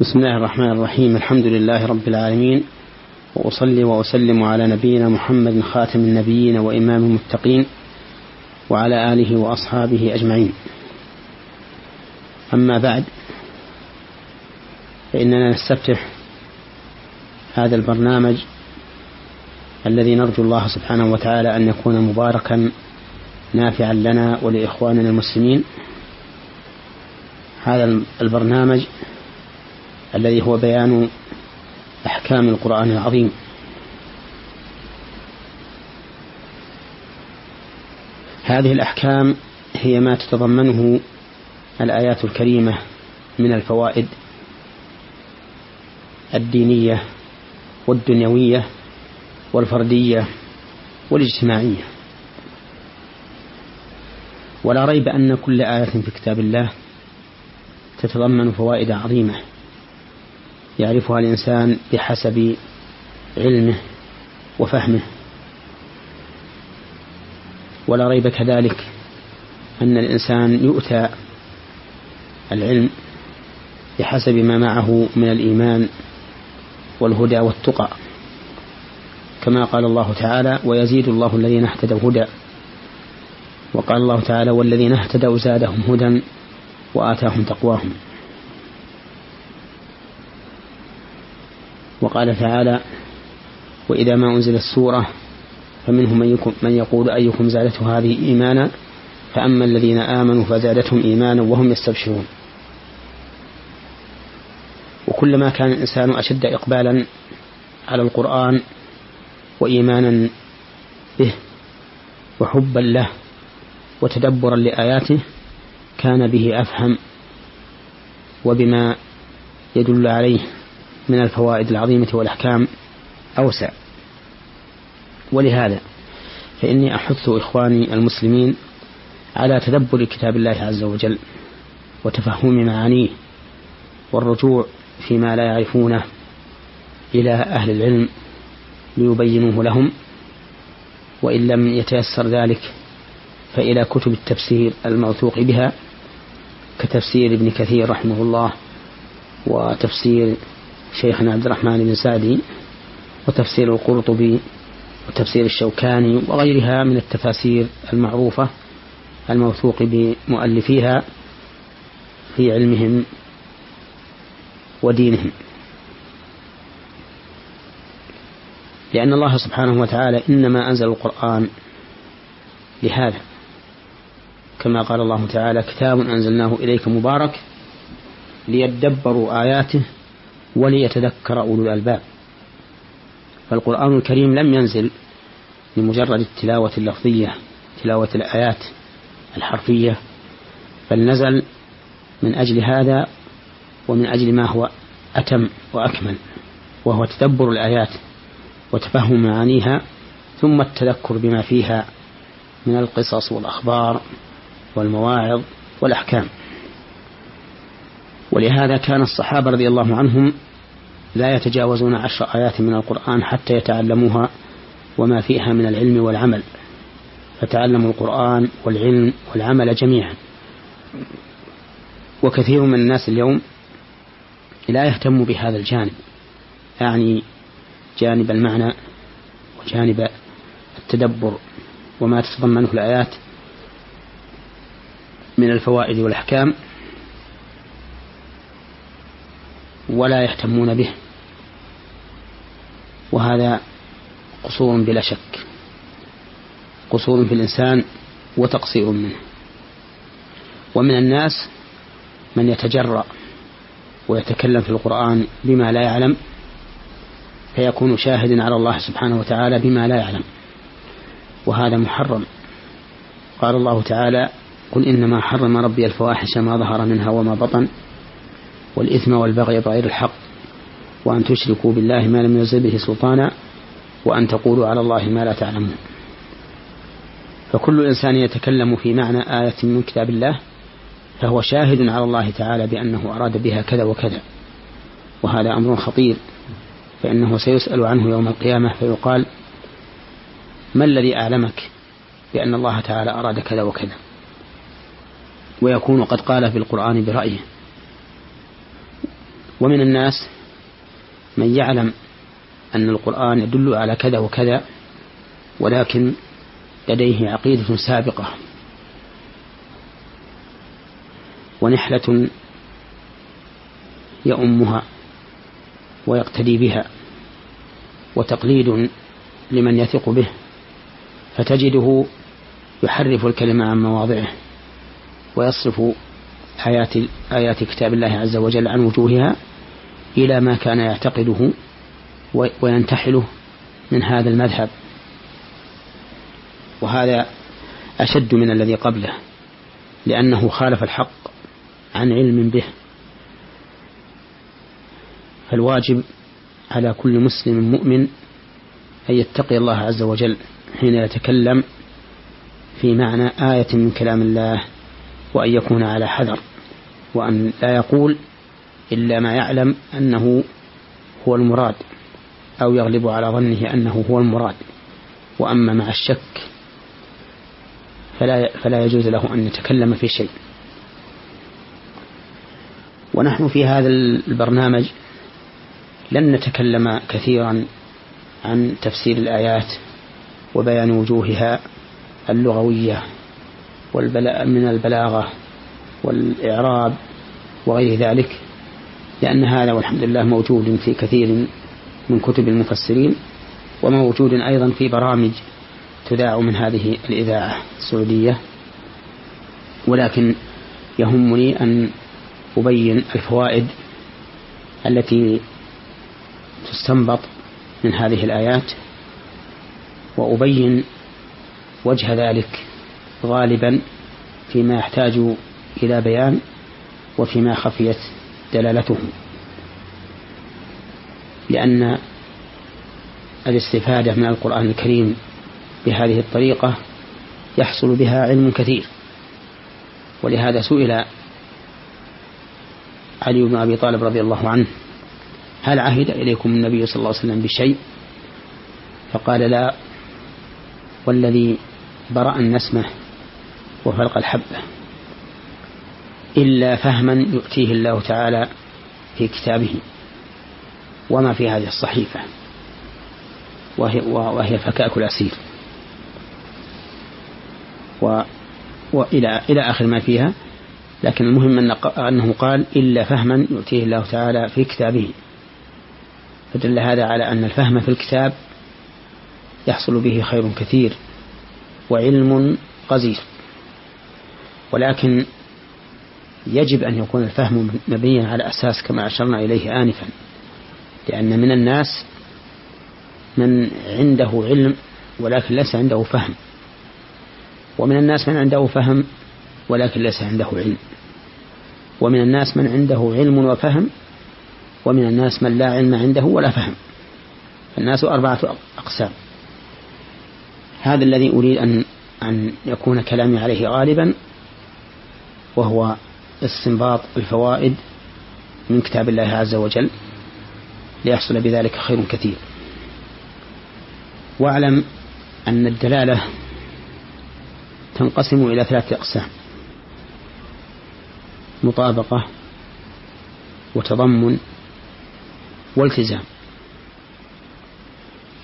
بسم الله الرحمن الرحيم. الحمد لله رب العالمين. وأصلي وأسلم على نبينا محمد خاتم النبيين وإمام المتقين وعلى آله وأصحابه أجمعين. أما بعد فإننا نستفتح هذا البرنامج الذي نرجو الله سبحانه وتعالى أن يكون مباركا نافعا لنا ولإخواننا المسلمين. هذا البرنامج الذي هو بيان أحكام القرآن العظيم. هذه الأحكام هي ما تتضمنه الآيات الكريمة من الفوائد الدينية والدنيوية والفردية والاجتماعية. ولا ريب أن كل آية في كتاب الله تتضمن فوائد عظيمة. يعرفها الإنسان بحسب علمه وفهمه. ولا ريب كذلك أن الإنسان يؤتى العلم بحسب ما معه من الإيمان والهدى والتقى. كما قال الله تعالى ويزيد الله الذين اهتدوا هدى. وقال الله تعالى والذين اهتدوا زادهم هدى وآتاهم تقواهم. وقال تعالى وإذا ما أنزلت سورة فمنهم من, من يقول أيكم زادته هذه إيمانا؟ فأما الذين آمنوا فزادتهم إيمانا وهم يستبشرون. وكلما كان الإنسان أشد إقبالا على القرآن وإيمانا به وحبا له وتدبرا لآياته كان به أفهم وبما يدل عليه. من الفوائد العظيمة والأحكام أوسع. ولهذا فإني أحث إخواني المسلمين على تدبر كتاب الله عز وجل وتفهم معانيه والرجوع فيما لا يعرفونه إلى أهل العلم ليبينوه لهم. وإن لم يتيسر ذلك فإلى كتب التفسير الموثوق بها كتفسير ابن كثير رحمه الله وتفسير شيخنا عبد الرحمن بن سعدي وتفسير القرطبي وتفسير الشوكاني وغيرها من التفاسير المعروفة الموثوق بمؤلفيها في علمهم ودينهم. لأن الله سبحانه وتعالى إنما أنزل القرآن لهذا. كما قال الله تعالى كتاب أنزلناه إليك مبارك ليدبروا آياته وليتذكر أولو الألباب. فالقرآن الكريم لم ينزل لمجرد التلاوة اللفظية تلاوة الآيات الحرفية بل نزل من أجل هذا ومن أجل ما هو أتم وأكمل وهو تدبر الآيات وتفهم معانيها ثم التذكر بما فيها من القصص والأخبار والمواعظ والأحكام. ولهذا كان الصحابة رضي الله عنهم لا يتجاوزون عشر آيات من القرآن حتى يتعلموها وما فيها من العلم والعمل. فتعلموا القرآن والعلم والعمل جميعا. وكثير من الناس اليوم لا يهتم بهذا الجانب يعني جانب المعنى وجانب التدبر وما تتضمنه الآيات من الفوائد والأحكام. ولا يهتمون به. وهذا قصور بلا شك. قصور في الإنسان وتقصير منه. ومن الناس من يتجرأ ويتكلم في القرآن بما لا يعلم فيكون شاهدا على الله سبحانه وتعالى بما لا يعلم. وهذا محرم. قال الله تعالى قل إنما حرم ربي الفواحش ما ظهر منها وما بطن والإثم والبغي بغير الحق وأن تشركوا بالله ما لم ينزل به سلطانا وأن تقولوا على الله ما لا تعلمون. فكل إنسان يتكلم في معنى آية من كتاب الله فهو شاهد على الله تعالى بأنه أراد بها كذا وكذا وهذا أمر خطير فإنه سيسأل عنه يوم القيامة فيقال ما الذي أعلمك بأن الله تعالى أراد كذا وكذا؟ ويكون قد قال في القرآن برأيه. ومن الناس من يعلم أن القرآن يدل على كذا وكذا ولكن لديه عقيدة سابقة ونحلة يؤمها ويقتدي بها وتقليد لمن يثق به فتجده يحرف الكلمة عن مواضعه ويصرف آيات آيات كتاب الله عز وجل عن وجوهها إلى ما كان يعتقده وينتحله من هذا المذهب. وهذا أشد من الذي قبله لأنه خالف الحق عن علم به. فالواجب على كل مسلم مؤمن أن يتقي الله عز وجل حين يتكلم في معنى آية من كلام الله. وأن يكون على حذر وأن لا يقول إلا ما يعلم أنه هو المراد أو يغلب على ظنه أنه هو المراد وأما مع الشك فلا فلا يجوز له أن يتكلم في شيء. ونحن في هذا البرنامج لن نتكلم كثيرا عن تفسير الآيات وبيان وجوهها اللغوية من البلاغة والإعراب وغير ذلك لأن هذا والحمد لله موجود في كثير من كتب المفسرين وموجود أيضا في برامج تذاع من هذه الإذاعة السعودية. ولكن يهمني أن أبين الفوائد التي تستنبط من هذه الآيات وأبين وجه ذلك غالبا فيما يحتاج إلى بيان وفيما خفيت دلالته لأن الاستفادة من القرآن الكريم بهذه الطريقة يحصل بها علم كثير. ولهذا سئل علي بن أبي طالب رضي الله عنه هل عهد إليكم النبي صلى الله عليه وسلم بشيء؟ فقال لا والذي برأ النسمة وفلق الحبة. إلا فهما يؤتيه الله تعالى في كتابه وما في هذه الصحيفة وهي, وهي فكاك الأسير. و وإلى إلى آخر ما فيها لكن المهم أنه قال إلا فهما يؤتيه الله تعالى في كتابه. فدل هذا على أن الفهم في الكتاب يحصل به خير كثير وعلم قزير ولكن يجب أن يكون الفهم مبنيا على أساس كما أشرنا إليه آنفا لأن من الناس من عنده علم ولكن ليس عنده فهم. ومن الناس من عنده فهم ولكن ليس عنده علم. ومن الناس من عنده علم وفهم ومن الناس من لا علم عنده ولا فهم. الناس أربعة أقسام. هذا الذي أريد أن أن يكون كلامي عليه غالبا. وهو استنباط الفوائد من كتاب الله عز وجل ليحصل بذلك خير كثير. واعلم أن الدلالة تنقسم إلى ثلاثة أقسام مطابقة وتضمن والتزام.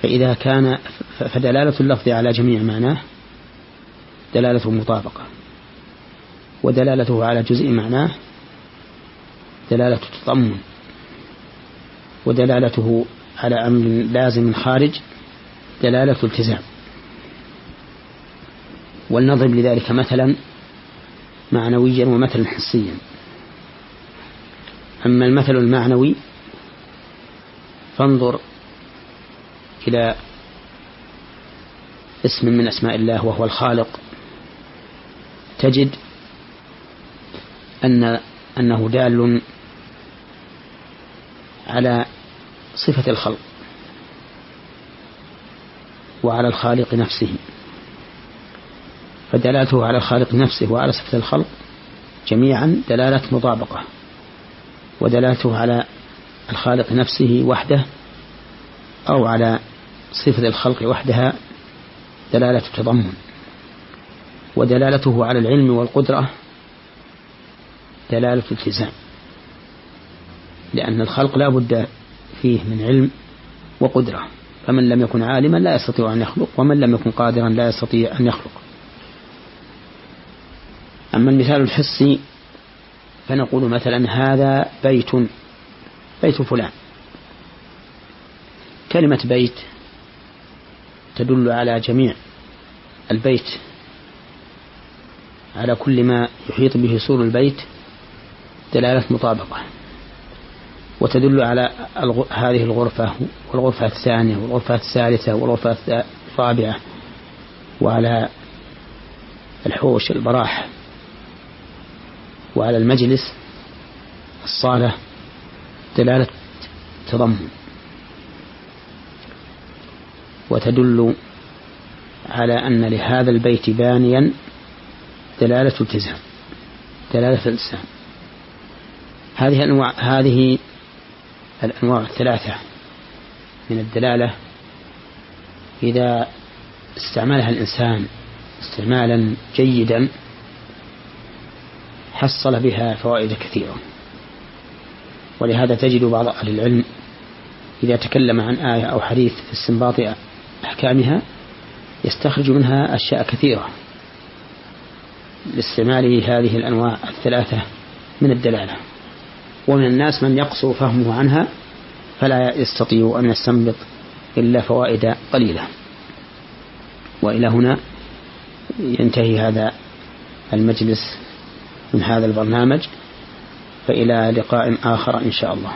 فإذا كان فدلالة اللفظ على جميع معناه دلالة مطابقة. ودلالته على جزء معناه دلالة تضمن ودلالته على أمر لازم خارج دلالة التزام ولنضرب لذلك مثلا معنويا ومثلا حسيا. أما المثل المعنوي فانظر إلى اسم من أسماء الله وهو الخالق تجد أن أنه دال على صفة الخلق وعلى الخالق نفسه. فدلالته على الخالق نفسه وعلى صفة الخلق جميعا دلالة مطابقة ودلالته على الخالق نفسه وحده أو على صفة الخلق وحدها دلالة تضمن ودلالته على العلم والقدرة دلالة التزام لأن الخلق لا بد فيه من علم وقدرة. فمن لم يكن عالما لا يستطيع أن يخلق ومن لم يكن قادرا لا يستطيع أن يخلق. أما المثال الحسي فنقول مثلا هذا بيت بيت فلان. كلمة بيت تدل على جميع البيت على كل ما يحيط به سور البيت. دلالة مطابقة. وتدل على هذه الغرفة والغرفة الثانية والغرفة الثالثة والغرفة الرابعة وعلى الحوش البراح وعلى المجلس الصالة دلالة تضمن. وتدل على أن لهذا البيت بانيا دلالة التزام دلالة الالتزام هذه أنواع هذه الأنواع الثلاثة من الدلالة إذا استعملها الإنسان استعمالا جيدا حصل بها فوائد كثيرة. ولهذا تجد بعض أهل العلم إذا تكلم عن آية أو حديث في استنباط أحكامها يستخرج منها أشياء كثيرة. لاستعمال هذه الأنواع الثلاثة من الدلالة. ومن الناس من يقصر فهمه عنها فلا يستطيع أن يستنبط إلا فوائد قليلة. وإلى هنا ينتهي هذا المجلس من هذا البرنامج فإلى لقاء آخر إن شاء الله.